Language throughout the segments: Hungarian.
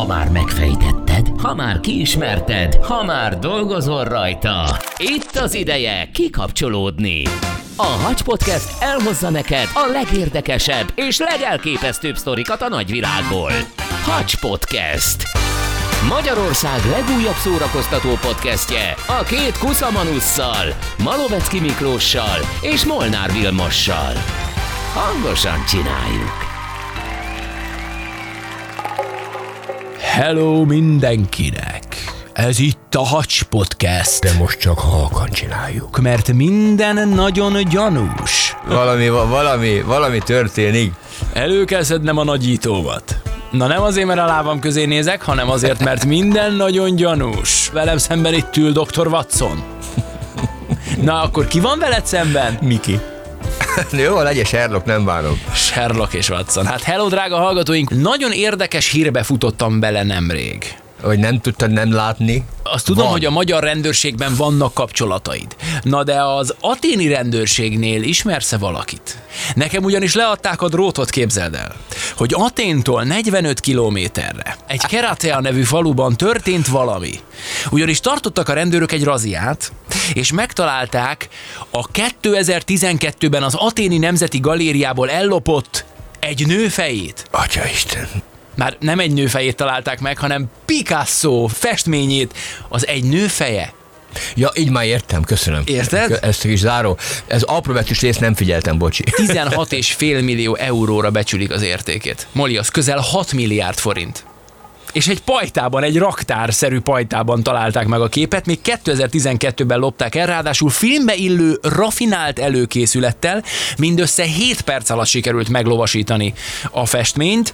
Ha már megfejtetted, ha már kiismerted, ha már dolgozol rajta. Itt az ideje kikapcsolódni. A Hacs Podcast elhozza neked a legérdekesebb és legelképesztőbb sztorikat a nagyvilágból. Hacs Podcast. Magyarország legújabb szórakoztató podcastje a két kuszamanusszal, Malovecki Miklóssal és Molnár Vilmossal. Hangosan csináljuk! Hello mindenkinek! Ez itt a Hacs Podcast. De most csak halkan csináljuk. Mert minden nagyon gyanús. Valami, valami, valami történik. Elő kell szednem a nagyítómat. Na nem azért, mert a lábam közé nézek, hanem azért, mert minden nagyon gyanús. Velem szemben itt ül Dr. Watson. Na akkor ki van veled szemben? Miki. Jó, legyen Sherlock, nem bánom. Sherlock és Watson. Hát hello, drága hallgatóink! Nagyon érdekes hírbe futottam bele nemrég. Hogy nem tudtad nem látni? Azt tudom, Van. hogy a magyar rendőrségben vannak kapcsolataid. Na de az aténi rendőrségnél ismersz-e valakit? Nekem ugyanis leadták a drótot, képzeld el, hogy Aténtól 45 kilométerre egy Keratea nevű faluban történt valami. Ugyanis tartottak a rendőrök egy raziát, és megtalálták a 2012-ben az Aténi Nemzeti Galériából ellopott egy nő fejét. Atya Isten. Már nem egy nő fejét találták meg, hanem Picasso festményét, az egy nő feje. Ja, így már értem, köszönöm. Érted? Ezt is záró. Ez apróbetűs részt nem figyeltem, bocsi. 16,5 millió euróra becsülik az értékét. Moli, az közel 6 milliárd forint. És egy pajtában, egy raktárszerű pajtában találták meg a képet, még 2012-ben lopták el, ráadásul filmbe illő, rafinált előkészülettel mindössze 7 perc alatt sikerült meglovasítani a festményt.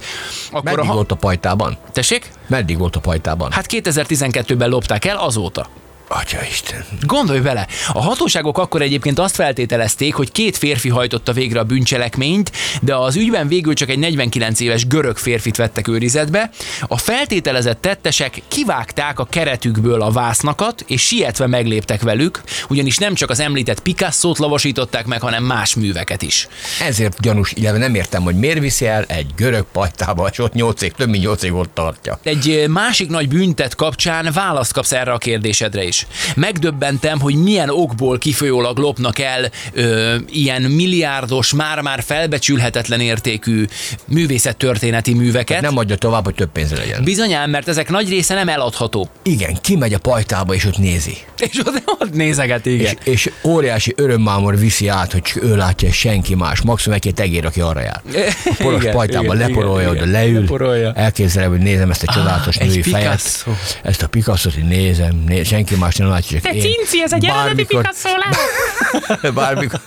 Akkor Meddig a... volt a pajtában? Tessék? Meddig volt a pajtában? Hát 2012-ben lopták el, azóta. Atya Isten. Gondolj bele, a hatóságok akkor egyébként azt feltételezték, hogy két férfi hajtotta végre a bűncselekményt, de az ügyben végül csak egy 49 éves görög férfit vettek őrizetbe. A feltételezett tettesek kivágták a keretükből a vásznakat, és sietve megléptek velük, ugyanis nem csak az említett Picasso-t lavasították meg, hanem más műveket is. Ezért gyanús, illetve nem értem, hogy miért viszi el egy görög pajtába, és ott 8 év, több mint 8 év ott tartja. Egy másik nagy büntet kapcsán választ kapsz erre a kérdésedre is. Megdöbbentem, hogy milyen okból kifolyólag lopnak el ö, ilyen milliárdos, már-már felbecsülhetetlen értékű művészettörténeti műveket. Nem adja tovább, hogy több pénze legyen. Bizonyán, mert ezek nagy része nem eladható. Igen, kimegy a pajtába, és ott nézi. És ott, ott nézeget, igen. És, és óriási örömmámor viszi át, hogy ő látja, senki más. Maximum egy egér, aki arra jár. A poros Igen, pajtában igen, leporolja, igen, oda leül. Leporolja. Elképzelem, hogy nézem ezt a csodálatos egy női fejet. Picasso. Ezt a Picasso-t nézem, né, senki más nem látja, csak Te cinci, ez egy eredeti Picasso lehet? Bármikor,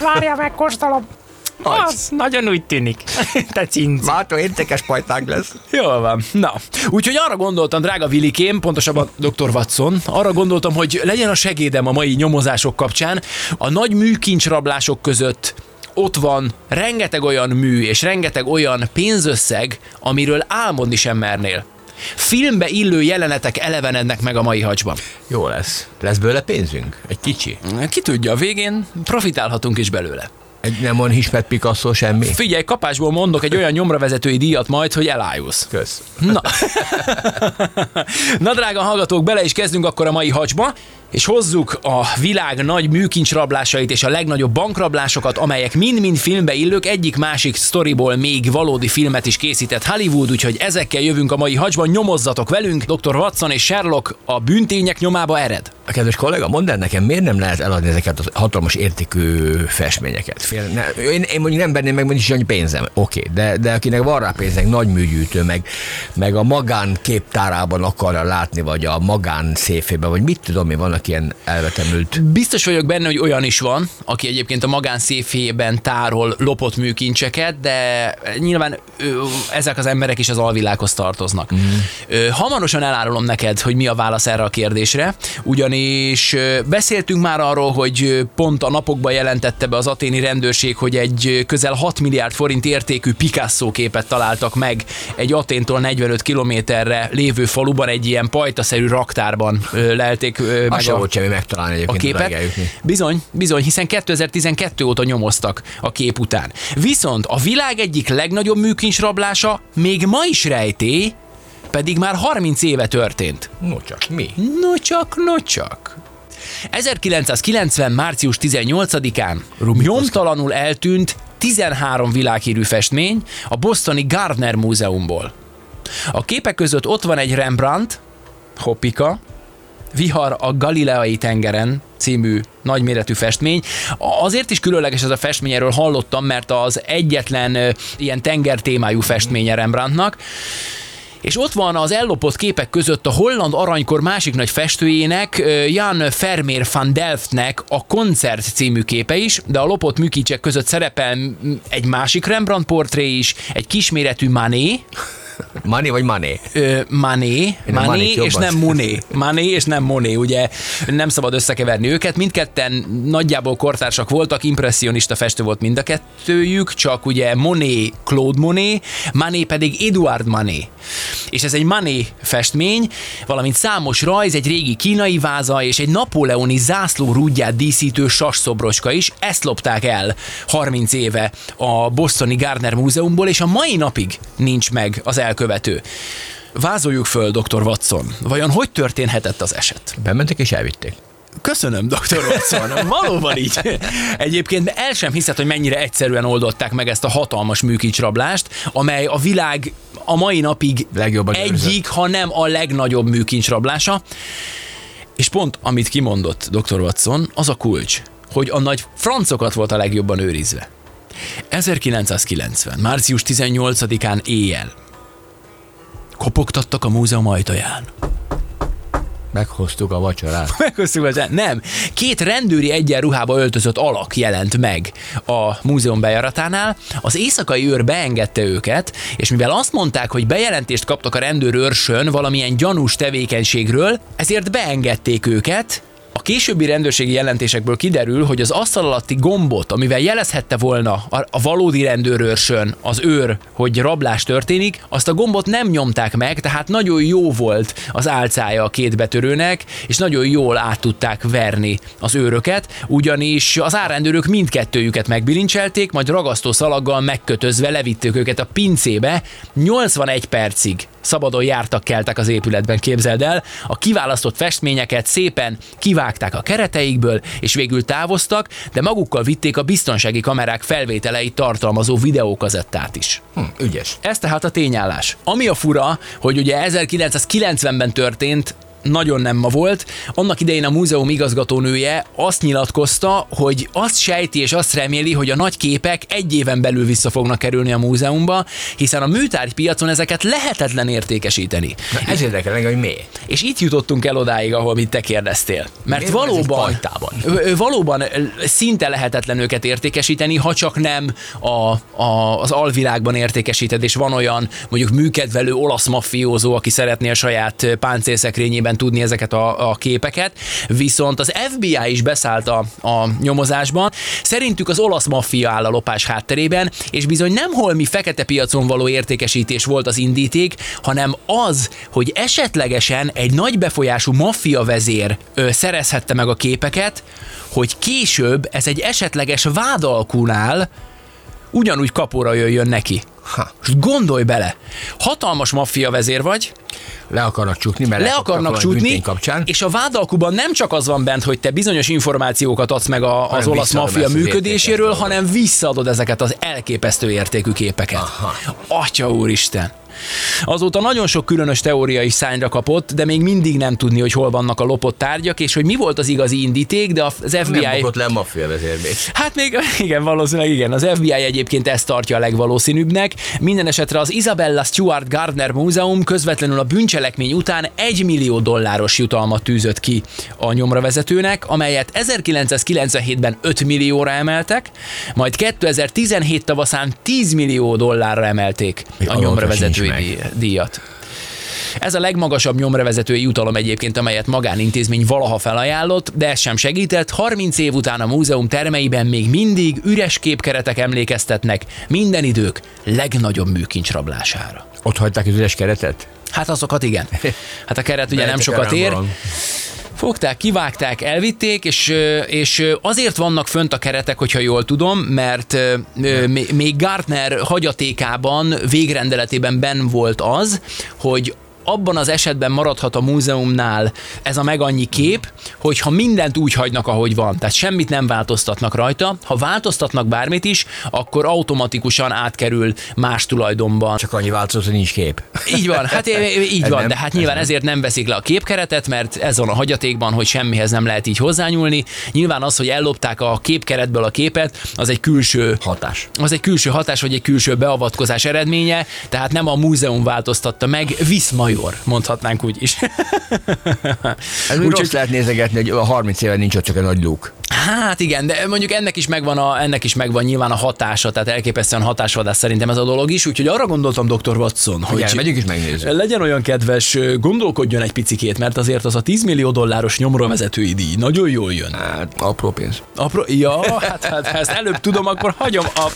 Várjál, megkóstolom. Az nagyon úgy tűnik. Te cinci. Mától értékes pajták lesz. Jól van. Na, úgyhogy arra gondoltam, drága Vilikém, pontosabban dr. Watson, arra gondoltam, hogy legyen a segédem a mai nyomozások kapcsán. A nagy műkincsrablások között ott van rengeteg olyan mű és rengeteg olyan pénzösszeg, amiről álmodni sem mernél. Filmbe illő jelenetek elevenednek meg a mai hacsban. Jó lesz. Lesz belőle pénzünk? Egy kicsi. Ki tudja, a végén profitálhatunk is belőle. Egy nem van ismert Picasso semmi. Figyelj, kapásból mondok egy olyan nyomravezetői díjat majd, hogy elájulsz. Kösz. Na. Na, drága hallgatók, bele is kezdünk akkor a mai hacsba, és hozzuk a világ nagy műkincsrablásait és a legnagyobb bankrablásokat, amelyek mind-mind filmbe illők, egyik-másik sztoriból még valódi filmet is készített Hollywood, úgyhogy ezekkel jövünk a mai hacsban, nyomozzatok velünk, Dr. Watson és Sherlock a bűntények nyomába ered. A kedves kollega, mondd el nekem, miért nem lehet eladni ezeket a hatalmas értékű festményeket? Fél, ne, én, én mondjuk nem venném meg, mondjuk is annyi pénzem. Oké, okay, de, de akinek van rá pénzek, nagy műgyűjtő, meg, meg a magán képtárában akarja látni, vagy a magán széfében, vagy mit tudom én, vannak ilyen elvetemült. Biztos vagyok benne, hogy olyan is van, aki egyébként a magánszéfében tárol lopott műkincseket, de nyilván ö, ezek az emberek is az alvilághoz tartoznak. Mm. Hamarosan elárulom neked, hogy mi a válasz erre a kérdésre, ugyanis ö, beszéltünk már arról, hogy ö, pont a napokban jelentette be az aténi rendőrség, hogy egy ö, közel 6 milliárd forint értékű Picasso képet találtak meg egy Aténtól 45 kilométerre lévő faluban, egy ilyen pajtaszerű raktárban ö, lelték ö, meg Nem volt semmi megtalálni a egyébként. odáig képet. Bizony, bizony, hiszen 2012 óta nyomoztak a kép után. Viszont a világ egyik legnagyobb műkincsrablása még ma is rejtély, pedig már 30 éve történt. No csak, mi? No csak, no csak. 1990. március 18-án nyomtalanul eltűnt 13 világhírű festmény a bostoni Gardner Múzeumból. A képek között ott van egy Rembrandt, Hoppika, Vihar a Galileai tengeren című nagyméretű festmény. Azért is különleges ez a festmény, erről hallottam, mert az egyetlen ilyen tenger témájú festménye Rembrandtnak. És ott van az ellopott képek között a holland aranykor másik nagy festőjének, Jan Vermeer van Delftnek a Koncert című képe is, de a lopott műkincsek között szerepel egy másik Rembrandt portré is, egy kisméretű Mané, Money vagy money? Ö, Mané, Mané és nem Moné. Mané és nem Moné, ugye nem szabad összekeverni őket. Mindketten nagyjából kortársak voltak, impressionista festő volt mind a kettőjük, csak ugye Moné, Claude Moné, Mané pedig Eduard Mané. És ez egy Mané festmény, valamint számos rajz, egy régi kínai váza és egy napóleoni zászló rúdját díszítő sasszobroska is. Ezt lopták el 30 éve a Bostoni Gardner Múzeumból, és a mai napig nincs meg az elkövető. Vázoljuk föl, dr. Watson. Vajon hogy történhetett az eset? Bementek és elvitték. Köszönöm, dr. Watson. Valóban így. Egyébként el sem hiszed, hogy mennyire egyszerűen oldották meg ezt a hatalmas műkincsrablást, amely a világ a mai napig Legjobban egyik, ha nem a legnagyobb műkincsrablása. És pont, amit kimondott dr. Watson, az a kulcs, hogy a nagy francokat volt a legjobban őrizve. 1990. március 18-án éjjel kopogtattak a múzeum ajtaján. Meghoztuk a vacsorát. Meghoztuk az Nem. Két rendőri egyenruhába öltözött alak jelent meg a múzeum bejáratánál. Az éjszakai őr beengedte őket, és mivel azt mondták, hogy bejelentést kaptak a rendőrőrsön valamilyen gyanús tevékenységről, ezért beengedték őket, a későbbi rendőrségi jelentésekből kiderül, hogy az asztal alatti gombot, amivel jelezhette volna a, valódi rendőrőrsön az őr, hogy rablás történik, azt a gombot nem nyomták meg, tehát nagyon jó volt az álcája a két betörőnek, és nagyon jól át tudták verni az őröket, ugyanis az árrendőrök mindkettőjüket megbilincselték, majd ragasztó szalaggal megkötözve levitték őket a pincébe, 81 percig szabadon jártak keltek az épületben, képzeld el. A kiválasztott festményeket szépen kivágták a kereteikből, és végül távoztak, de magukkal vitték a biztonsági kamerák felvételeit tartalmazó videókazettát is. Hm, ügyes. Ez tehát a tényállás. Ami a fura, hogy ugye 1990-ben történt, nagyon nem ma volt. Annak idején a múzeum igazgatónője azt nyilatkozta, hogy azt sejti és azt reméli, hogy a nagy képek egy éven belül vissza fognak kerülni a múzeumba, hiszen a műtárgypiacon ezeket lehetetlen értékesíteni. Na, ez érdekel engem, hogy miért. És itt jutottunk el odáig, ahol mit te kérdeztél. Mert Miért valóban, valóban szinte lehetetlen őket értékesíteni, ha csak nem a, a, az alvilágban értékesíted, és van olyan mondjuk műkedvelő olasz maffiózó, aki szeretné a saját ö, páncélszekrényében tudni ezeket a, a képeket, viszont az FBI is beszállt a, a nyomozásban. Szerintük az olasz maffia áll a lopás hátterében, és bizony nem holmi fekete piacon való értékesítés volt az indíték, hanem az, hogy esetlegesen egy nagy befolyású maffia vezér ö, szerezhette meg a képeket, hogy később ez egy esetleges vádalkunál ugyanúgy kapóra jöjjön neki. Ha. Most gondolj bele, hatalmas maffia vezér vagy, Le akarnak csukni, mert le akarnak büntény kapcsán. és a vádalkuban nem csak az van bent, hogy te bizonyos információkat adsz meg a, az olasz maffia működéséről, hanem visszaadod ezeket az elképesztő értékű képeket. Aha. Atya úristen! Azóta nagyon sok különös teória is szányra kapott, de még mindig nem tudni, hogy hol vannak a lopott tárgyak, és hogy mi volt az igazi indíték, de az FBI... Nem bukott le maffia vezérbé. Hát még igen, valószínűleg igen. Az FBI egyébként ezt tartja a legvalószínűbbnek. Minden esetre az Isabella Stuart Gardner Múzeum közvetlenül a bűncselekmény után 1 millió dolláros jutalmat tűzött ki a nyomravezetőnek, amelyet 1997-ben 5 millióra emeltek, majd 2017 tavaszán 10 millió dollárra emelték a azóta díj- díjat. Ez a legmagasabb nyomravezetői jutalom egyébként, amelyet magánintézmény valaha felajánlott, de ez sem segített. 30 év után a múzeum termeiben még mindig üres képkeretek emlékeztetnek minden idők legnagyobb műkincsrablására. Ott hagyták az üres keretet? Hát azokat igen. Hát a keret ugye nem sokat ér. van. Fogták, kivágták, elvitték, és, és azért vannak fönt a keretek, hogyha jól tudom, mert még Gartner hagyatékában, végrendeletében ben volt az, hogy abban az esetben maradhat a múzeumnál ez a meg annyi kép, hogyha mindent úgy hagynak, ahogy van, tehát semmit nem változtatnak rajta. Ha változtatnak bármit is, akkor automatikusan átkerül más tulajdonban. Csak annyi változott, hogy nincs kép. Így van, hát így van, nem- de hát nyilván ezért nem veszik le a képkeretet, mert ez van a hagyatékban, hogy semmihez nem lehet így hozzányúlni. Nyilván az, hogy ellopták a képkeretből a képet, az egy külső Hatás. az egy külső hatás, vagy egy külső beavatkozás eredménye, tehát nem a múzeum változtatta meg, Viszmajor, mondhatnánk úgy is. Ez úgy rossz lehet nézegetni, hogy a 30 éve nincs ott csak egy nagy luk. Hát igen, de mondjuk ennek is megvan, a, ennek is megvan nyilván a hatása, tehát elképesztően hatásvadász szerintem ez a dolog is, úgyhogy arra gondoltam, dr. Watson, hogy Hogy megyünk és megnézzük. legyen olyan kedves, gondolkodjon egy picikét, mert azért az a 10 millió dolláros nyomrovezetői díj nagyon jól jön. Hát, apró pénz. Apró, ja, hát, hát ha ezt előbb tudom, akkor hagyom a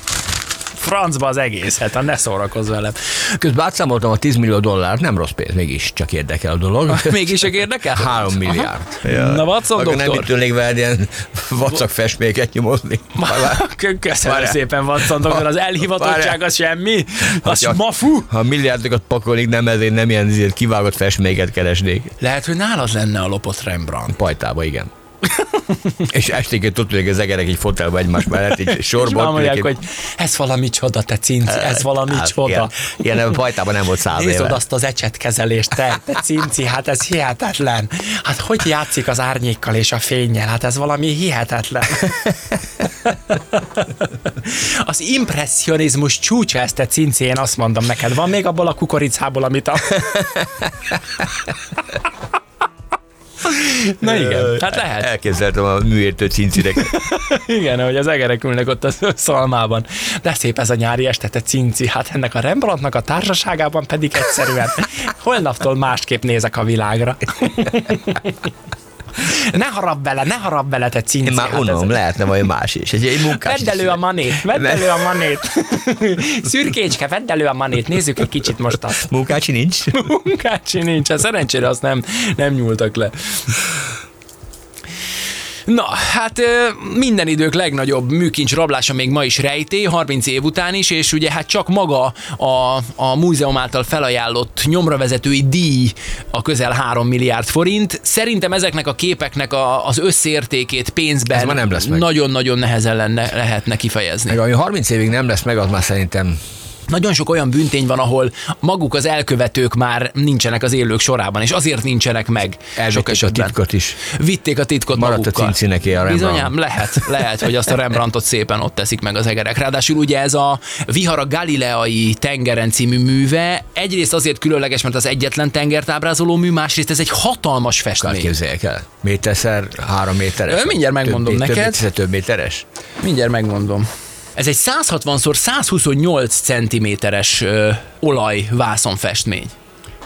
francba az egészet, hát ne szórakozz velem. Közben átszámoltam a 10 millió dollárt, nem rossz pénz, mégis csak érdekel a dolog. Mégis csak érdekel? 3 milliárd. Na, Watson Akkor nem doktor. itt ülnék veled ilyen vacak festméket nyomozni. Köszönöm Várjál. szépen, Watson doktor, az elhivatottság az semmi. Az Ja. mafu. Ha milliárdokat pakolnék, nem ezért nem ilyen izért kivágott festméket keresnék. Lehet, hogy nálad lenne a lopott Rembrandt. Pajtába, igen. És esténként tudtuk, hogy az egerek egy fotelba egymás mellett, így És sorban. már mondják, ülnek, hogy ez valami csoda, te cinci, ez valami Hát, csoda. Ilyen, ilyen nem, pajtában nem volt száz Nézd azt az ecsetkezelést, te, te cinci, hát ez hihetetlen. Hát hogy játszik az árnyékkal és a fényjel? Hát ez valami hihetetlen. Az impressionizmus csúcsa ezt te cinci, én azt mondom neked. Van még abból a kukoricából, amit a... Na igen, hát lehet. Elképzeltem a műértő cincireket. Igen, hogy az egerek ülnek ott a szalmában. De szép ez a nyári este, te cinci. Hát ennek a Rembrandtnak a társaságában pedig egyszerűen holnaptól másképp nézek a világra. Ne harap bele, ne harap bele, te cinci. Én már hát unom, lehetne valami más is. Egy, egy munkás. Vedd elő a manét, vedd elő a manét. Szürkécske, vedd elő a manét. Nézzük egy kicsit most a Munkácsi nincs? munkácsi nincs. Hát Szerencsére azt nem, nem nyúltak le. Na, hát minden idők legnagyobb műkincs rablása még ma is rejté, 30 év után is, és ugye hát csak maga a, a múzeum által felajánlott nyomravezetői díj a közel 3 milliárd forint. Szerintem ezeknek a képeknek a, az összértékét pénzben nagyon-nagyon nehezen lenne, lehetne kifejezni. Meg ami 30 évig nem lesz meg, az már szerintem Nagyon sok olyan büntény van, ahol maguk az elkövetők már nincsenek az élők sorában, és azért nincsenek meg sok elvitték a esetben. titkot is. Vitték a titkot Maradt a magukkal. cincineké a Rembrandt. Bizonyám, lehet, lehet, hogy azt a Rembrandtot szépen ott teszik meg az egerek. Ráadásul ugye ez a Vihara Galileai tengeren című műve egyrészt azért különleges, mert az egyetlen tengert ábrázoló mű, másrészt ez egy hatalmas festmény. képzeljek el. Méterszer három méteres. Mindjárt Több megmondom mé- neked. Több, több méteres. Mindjárt megmondom. Ez egy 160x128 cm-es ö, olaj vászonfestmény.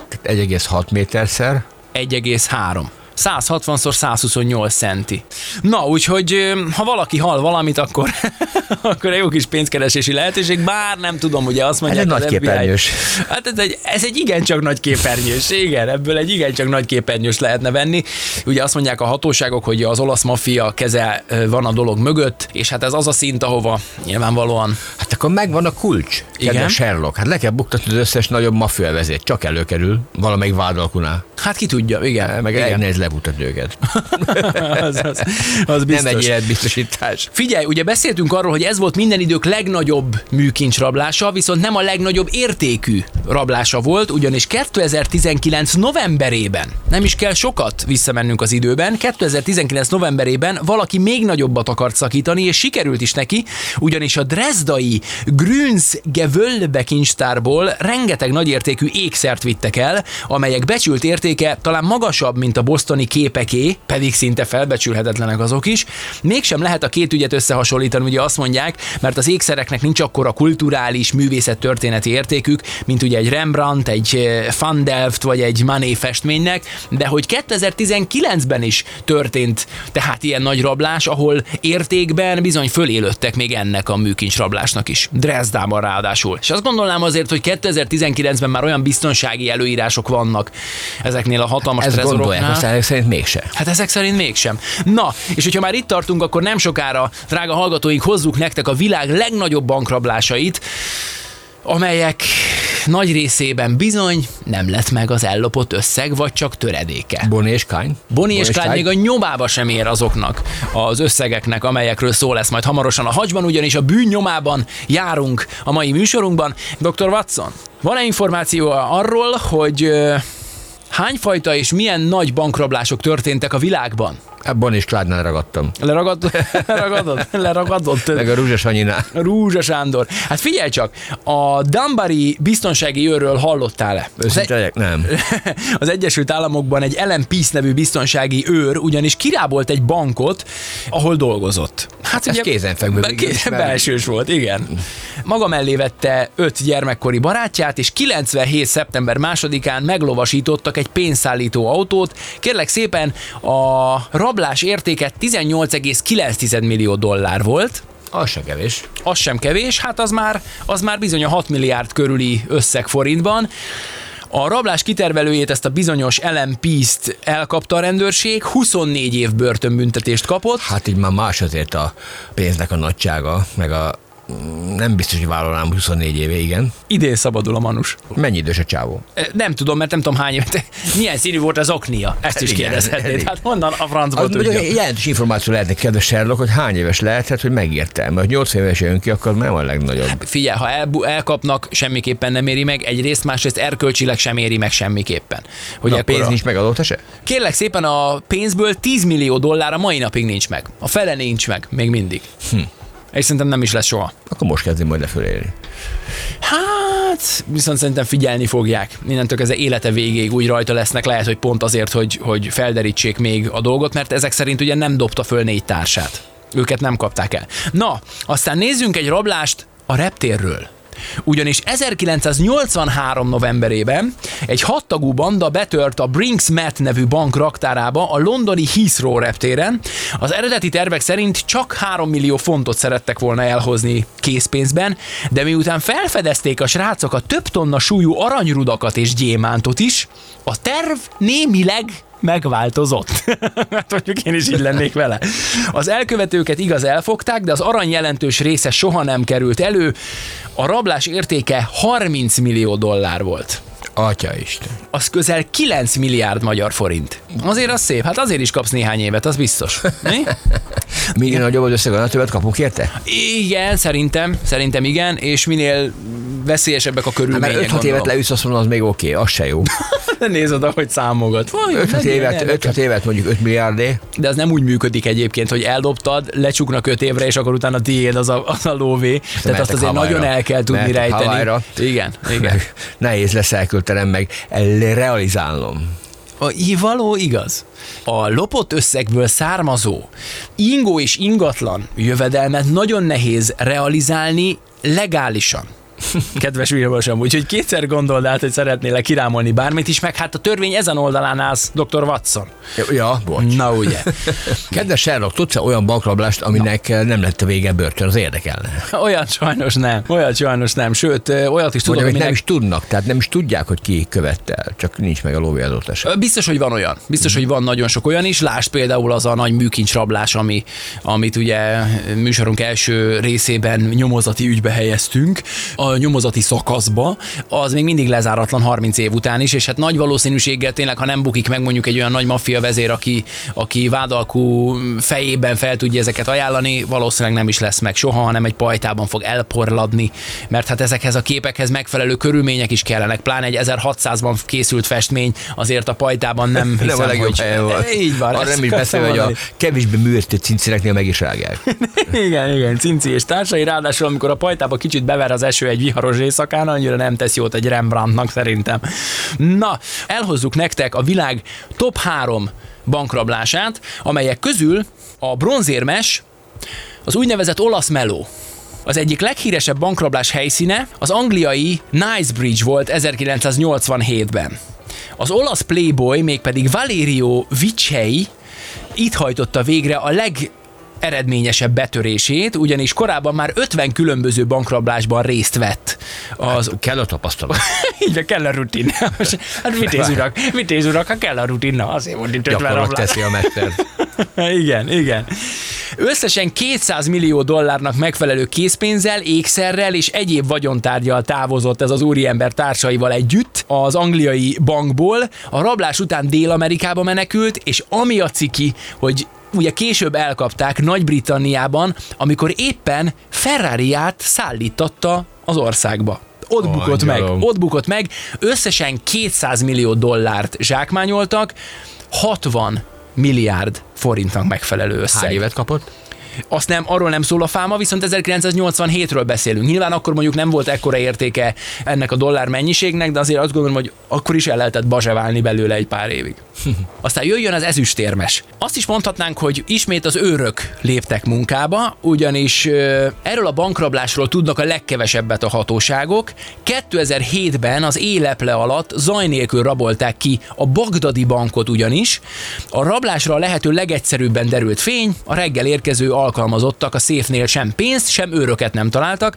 Tehát 1,6 méterszer. 1,3. 160x128 centi. Na, úgyhogy ha valaki hal valamit, akkor, akkor egy jó kis pénzkeresési lehetőség, bár nem tudom, ugye azt mondják, egy az nagy képernyős. Hát ez egy, ez egy igencsak nagy képernyős, igen, ebből egy igencsak nagy képernyős lehetne venni. Ugye azt mondják a hatóságok, hogy az olasz maffia keze van a dolog mögött, és hát ez az a szint, ahova nyilvánvalóan Hát akkor megvan a kulcs. Igen. Kedves Sherlock. Hát le kell buktatni az összes nagyobb maffia vezét. Csak előkerül valamelyik vádalkunál. Hát ki tudja, igen. Meg igen. elég nehéz lebutatni őket. az, az, az biztos. Nem egy életbiztosítás. Figyelj, ugye beszéltünk arról, hogy ez volt minden idők legnagyobb műkincs rablása, viszont nem a legnagyobb értékű rablása volt, ugyanis 2019 novemberében, nem is kell sokat visszamennünk az időben, 2019 novemberében valaki még nagyobbat akart szakítani, és sikerült is neki, ugyanis a Dresdai Grüns Gewölbe kincstárból rengeteg nagyértékű ékszert vittek el, amelyek becsült értéke talán magasabb, mint a bosztoni képeké, pedig szinte felbecsülhetetlenek azok is. Mégsem lehet a két ügyet összehasonlítani, ugye azt mondják, mert az ékszereknek nincs akkora kulturális, művészettörténeti értékük, mint ugye egy Rembrandt, egy eh, Van Delft vagy egy Manet festménynek, de hogy 2019-ben is történt tehát ilyen nagy rablás, ahol értékben bizony fölélődtek még ennek a műkincs rablásnak is. Dresdában ráadásul. És azt gondolnám azért, hogy 2019-ben már olyan biztonsági előírások vannak ezeknél a hatalmas Ezt gondolják, trezoroknál. aztán ezek szerint mégse. Hát ezek szerint mégsem. Na, és hogyha már itt tartunk, akkor nem sokára, drága hallgatóink, hozzuk nektek a világ legnagyobb bankrablásait, amelyek nagy részében bizony nem lett meg az ellopott összeg, vagy csak töredéke. Bonnie és Kine. Boni és Clyde még a nyomába sem ér azoknak az összegeknek, amelyekről szó lesz majd hamarosan a hagyban, ugyanis a bűn nyomában járunk a mai műsorunkban. Dr. Watson, van-e információ arról, hogy hányfajta és milyen nagy bankrablások történtek a világban? Bonnie és Clyde-nál ragadtam. Leragad, leragadod? Leragadott? Meg a Rúzsa Sanyinál. Rúzsa Sándor. Hát figyelj csak, a Dunbari biztonsági őrről hallottál-e? Őszinte legyek? Nem. az Egyesült Államokban egy Ellen Peace nevű biztonsági őr ugyanis kirábolt egy bankot, ahol dolgozott. Hát Ez kézenfekvő be- végül is, ké- mert- Belsős volt, igen. Maga mellé vette öt gyermekkori barátját, és 97. szeptember másodikán meglovasítottak egy pénzszállító autót. Kérlek szépen, a rablás értéke 18,9 millió dollár volt, Az se kevés. az sem kevés, hát az már, az már bizony a 6 milliárd körüli összeg forintban. A rablás kitervelőjét, ezt a bizonyos Peace-t elkapta a rendőrség, 24 év börtönbüntetést kapott. Hát így már más azért a pénznek a nagysága, meg a nem biztos, hogy vállalnám 24 éve, igen. Idén szabadul a manus. Mennyi idős a csávó? E, Nem tudom, mert nem tudom hány évet. Milyen színű volt az oknia? Ezt is Igen, kérdezhetnéd. Hát honnan a francból Az tudja? jelentős információ lehetne, kedves Sherlock, hogy hány éves lehetett, hogy megérte. Mert 8 éves jön ki, akkor nem a legnagyobb. Figyelj, ha el, elkapnak, semmiképpen nem éri meg, egyrészt, másrészt erkölcsileg sem éri meg semmiképpen. Hogy Na, ekkora- pénz nincs meg adott se? Kérlek szépen a pénzből 10 millió dollár a mai napig nincs meg. A fele nincs meg, még mindig. Hm. És szerintem nem is lesz soha. Akkor most kezdem majd lefölélni. Hát, viszont szerintem figyelni fogják. Innentől kezdve élete végéig úgy rajta lesznek, lehet, hogy pont azért, hogy, hogy felderítsék még a dolgot, mert ezek szerint ugye nem dobta föl négy társát. Őket nem kapták el. Na, aztán nézzünk egy rablást a reptérről. Ugyanis 1983 novemberében egy hattagú banda betört a Brinks Met nevű bank raktárába a londoni Heathrow reptéren. Az eredeti tervek szerint csak 3 millió fontot szerettek volna elhozni készpénzben, de miután felfedezték a srácok a több tonna súlyú aranyrudakat és gyémántot is, a terv némileg megváltozott. hát mondjuk én is így lennék vele. Az elkövetőket igaz elfogták, de az arany jelentős része soha nem került elő. A rablás értéke 30 millió dollár volt. Atya Isten. Az közel 9 milliárd magyar forint. Azért az szép, hát azért is kapsz néhány évet, az biztos. Mi? Minél nagyobb az összeg, annál többet kapunk érte? Igen, szerintem, szerintem igen, és minél veszélyesebbek a Hát körülmények. mert 5-6 évet leüsz, azt mondom, az még oké, az se jó. Nézd oda, hogy számogat. Vaj, 5-6 mennyi évet, elveket. 5 évet mondjuk 5 milliárdé. De az nem úgy működik egyébként, hogy eldobtad, lecsuknak öt évre, és akkor utána tiéd az a, az a lóvé. Tehát azt azért Hawaii-ra. nagyon el kell tudni Mehetek rejteni. Hawaii-ra. Igen, igen. Nehéz lesz elköltenem meg, realizálnom. A, való igaz. A lopott összegből származó ingó és ingatlan jövedelmet nagyon nehéz realizálni legálisan. Kedves Vilmosom, úgyhogy kétszer gondold át, hogy szeretnél kirámolni bármit is, meg hát a törvény ezen oldalán állsz, dr. Watson. Ja, bocs. Na ugye. Kedves Sherlock, tudsz -e olyan bankrablást, aminek nem lett a vége börtön? Az érdekelne. Olyat sajnos nem, olyat sajnos nem, sőt, olyat is tudok, amit nem aminek... is tudnak, tehát nem is tudják, hogy ki követte el, csak nincs meg a lóvé Biztos, hogy van olyan. Biztos, hogy van nagyon sok olyan is. Lásd például az a nagy műkincsrablás, ami, amit ugye műsorunk első részében nyomozati ügybe helyeztünk, a nyomozati szakaszba, az még mindig lezáratlan 30 év után is, és hát nagy valószínűséggel tényleg, ha nem bukik meg mondjuk egy olyan nagy maffia vezér, aki, aki vádalkú fejében fel tudja ezeket ajánlani, valószínűleg nem is lesz meg soha, hanem egy pajtában fog elporladni, mert hát ezekhez a képekhez megfelelő körülmények is kellenek, pláne egy 1600-ban készült festmény, azért a pajtában nem hiszem, nem a legjobb hogy... volt. Így van. Arra nem is beszél, hogy a kevésbé művesztett cincéreknél meg is rágják. Igen, igen, Cinci és társai, ráadásul amikor a pajtába kicsit bever az eső egy viharos éjszakán, annyira nem tesz jót egy Rembrandtnak szerintem. Na, elhozzuk nektek a világ top 3 bankrablását, amelyek közül a bronzérmes, az úgynevezett olasz meló. Az egyik leghíresebb bankrablás helyszíne az angliai Knightsbridge volt 1987-ben. Az olasz playboy, mégpedig Valerio Vicei itt hajtotta végre a leg eredményesebb betörését, ugyanis korábban már 50 különböző bankrablásban részt vett. Az, Kell a tapasztalat. így kell a rutin. Hát vitéz urak, vitéz urak, ha kell a rutin, azért itt 50 Gyakorlat rablás. teszi a mester. igen, igen. Összesen 200 millió dollárnak megfelelő készpénzzel, ékszerrel és egyéb vagyontárgyal távozott ez az úriember társaival együtt az angliai bankból. A rablás után Dél-Amerikába menekült, és ami a ciki, hogy ugye később elkapták Nagy-Britanniában, amikor éppen Ferrariát szállította az országba. Ott bukott meg, Angyalom. ott bukott meg, összesen 200 millió dollárt zsákmányoltak, 60 milliárd forintnak megfelelő összeg. Hány évet kapott? Azt nem, arról nem szól a fáma, viszont 1987-ről beszélünk. Nyilván akkor mondjuk nem volt ekkora értéke ennek a dollár mennyiségnek, de azért azt gondolom, hogy akkor is el lehetett bazseválni belőle egy pár évig. Aztán jöjjön az ezüstérmes. Azt is mondhatnánk, hogy ismét az őrök léptek munkába, ugyanis erről a bankrablásról tudnak a legkevesebbet a hatóságok. 2007-ben az éleple alatt zaj nélkül rabolták ki a Bagdadi bankot ugyanis. A rablásra a lehető legegyszerűbben derült fény, a reggel érkező alkalmazottak a széfnél sem pénzt, sem őröket nem találtak.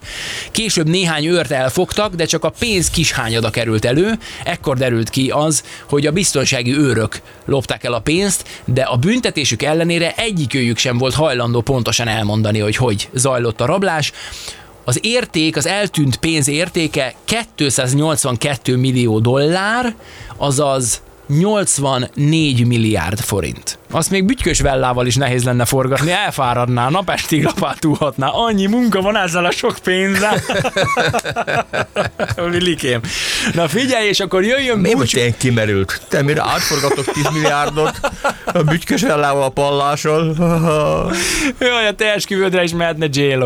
Később néhány őrt elfogtak, de csak a pénz kis hányada került elő. Ekkor derült ki az, hogy a biztonsági őrök lopták el a pénzt, de a büntetésük ellenére egyikőjük sem volt hajlandó pontosan elmondani, hogy hogy zajlott a rablás. Az érték, az eltűnt pénz értéke 282 millió dollár, azaz 84 milliárd forint. Azt még bütykös vellával is nehéz lenne forgatni, elfáradná, napestig lapátulhatná. Annyi munka van ezzel a sok pénzzel. Likém. Na figyelj, és akkor jöjjön Bucs- most ilyen kimerült? Te mire átforgatok 10 milliárdot a bütykös ellával a palláson? Jaj, a te esküvődre is mehetne j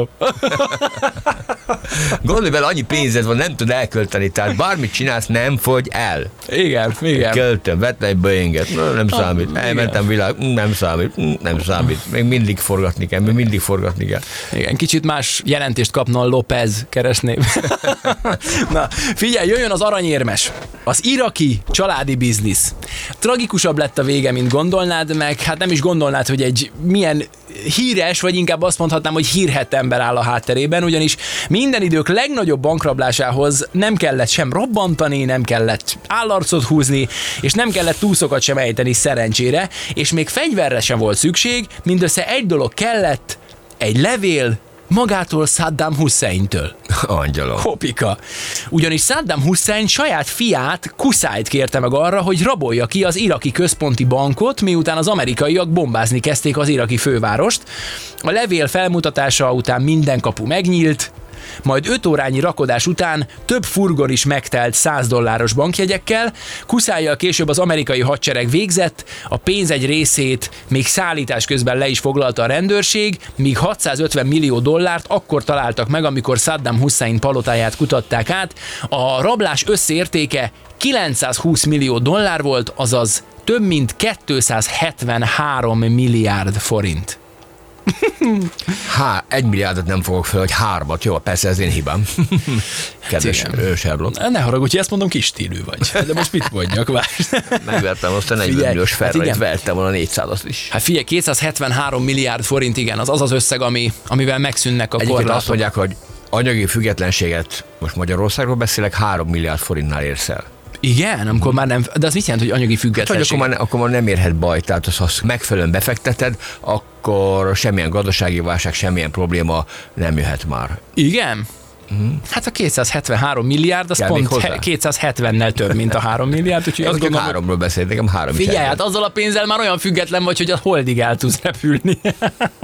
Gondolj bele, annyi pénzed van, nem tud elkölteni, tehát bármit csinálsz, nem fogy el. Igen, igen. Költöm, vettem egy Boeinget, Na, nem számít. Elmentem világ, Mm, nem számít, nem számít. Még mindig forgatni kell, még mindig forgatni kell. Igen, kicsit más jelentést kapna a López keresnév. Na, figyelj, jöjjön az aranyérmes. Az iraki családi biznisz. Tragikusabb lett a vége, mint gondolnád, meg hát nem is gondolnád, hogy egy milyen híres, vagy inkább azt mondhatnám, hogy hírhet ember áll a hátterében, ugyanis minden idők legnagyobb bankrablásához nem kellett sem robbantani, nem kellett állarcot húzni, és nem kellett túszokat sem ejteni szerencsére, és még fegyverre sem volt szükség, mindössze egy dolog kellett, egy levél magától Saddam Husseintől. Angyalom. Hopika. Ugyanis Saddam Hussein saját fiát, Kuszájt kérte meg arra, hogy rabolja ki az iraki központi bankot, miután az amerikaiak bombázni kezdték az iraki fővárost. A levél felmutatása után minden kapu megnyílt, majd 5 órányi rakodás után több furgon is megtelt 100 dolláros bankjegyekkel, kuszájjal később az amerikai hadsereg végzett, a pénz egy részét még szállítás közben le is foglalta a rendőrség, míg 650 millió dollárt akkor találtak meg, amikor Saddam Hussein palotáját kutatták át. A rablás összértéke 920 millió dollár volt, azaz több mint 273 milliárd forint. Há, egy milliárdot nem fogok fel, hogy hármat. Jó, persze ez én hibám. Kedves Sherlock. Ne haragudj, ezt mondom, kis stílű vagy. De most mit mondjak, várj. Megvertem azt a 40 Figyelj, milliós hát Ferrari-t, igen. vertem volna 400 is. Hát figyelj, 273 milliárd forint, igen, az az az összeg, ami, amivel megszűnnek a Egyébként azt korlátok. mondják, hogy anyagi függetlenséget, most Magyarországról beszélek, 3 milliárd forintnál érsz el. Igen, amikor már nem, de az mit jelent, hogy anyagi Hát, hogy függetlenség? akkor már, akkor már nem érhet baj, tehát az, ha megfelelően befekteted, akkor semmilyen gazdasági válság, semmilyen probléma nem jöhet már. Igen? Hát a 273 milliárd, az. Kell pont hozzá? he- 270-nel több, mint a 3 milliárd, úgyhogy Én azt gondolom, háromról beszélt, nekem három Figyelj, hát azzal a pénzzel már olyan független vagy, hogy a holdig el tudsz repülni.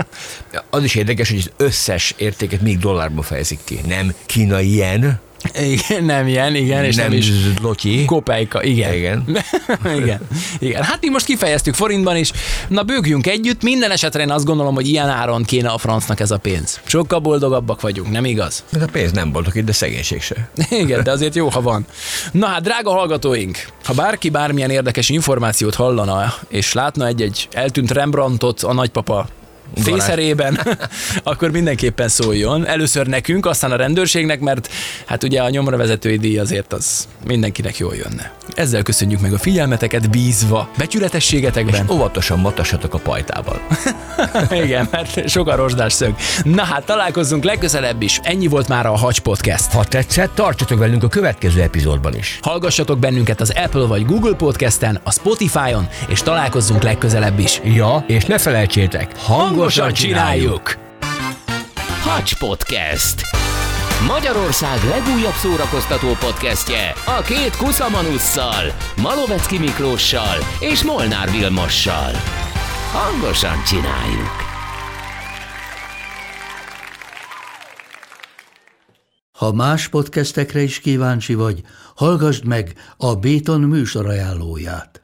Az is érdekes, hogy az összes értéket még dollárban fejezik ki. Nem kínai yen, igen, nem ilyen, igen, és nem, nem is zloty. kopejka, igen. Igen. igen. igen. Hát mi most kifejeztük forintban is. Na bőgjünk együtt, minden esetre én azt gondolom, hogy ilyen áron kéne a francnak ez a pénz. Sokkal boldogabbak vagyunk, nem igaz? Ez a pénz nem boldog itt, de szegénység se. Igen, de azért jó, ha van. Na hát, drága hallgatóink, ha bárki bármilyen érdekes információt hallana, és látna egy-egy eltűnt Rembrandtot a nagypapa fészerében, akkor mindenképpen szóljon. Először nekünk, aztán a rendőrségnek, mert hát ugye a nyomra vezetői díj azért az mindenkinek jól jönne. Ezzel köszönjük meg a figyelmeteket bízva, becsületességetekben. Óvatosan matassatok a pajtával. Igen, mert sok a rozsdás szög. Na hát találkozzunk legközelebb is. Ennyi volt már a Hacs Podcast. Ha tetszett, tartsatok velünk a következő epizódban is. Hallgassatok bennünket az Apple vagy Google Podcasten, a Spotify-on, és találkozzunk legközelebb is. Ja, és ne felejtsétek, hangosan csináljuk! Hacs Podcast. Magyarország legújabb szórakoztató podcastje a két kuszamanusszal, Malovecki Miklóssal és Molnár Vilmossal. Hangosan csináljuk! Ha más podcastekre is kíváncsi vagy, hallgassd meg a Béton műsor ajánlóját.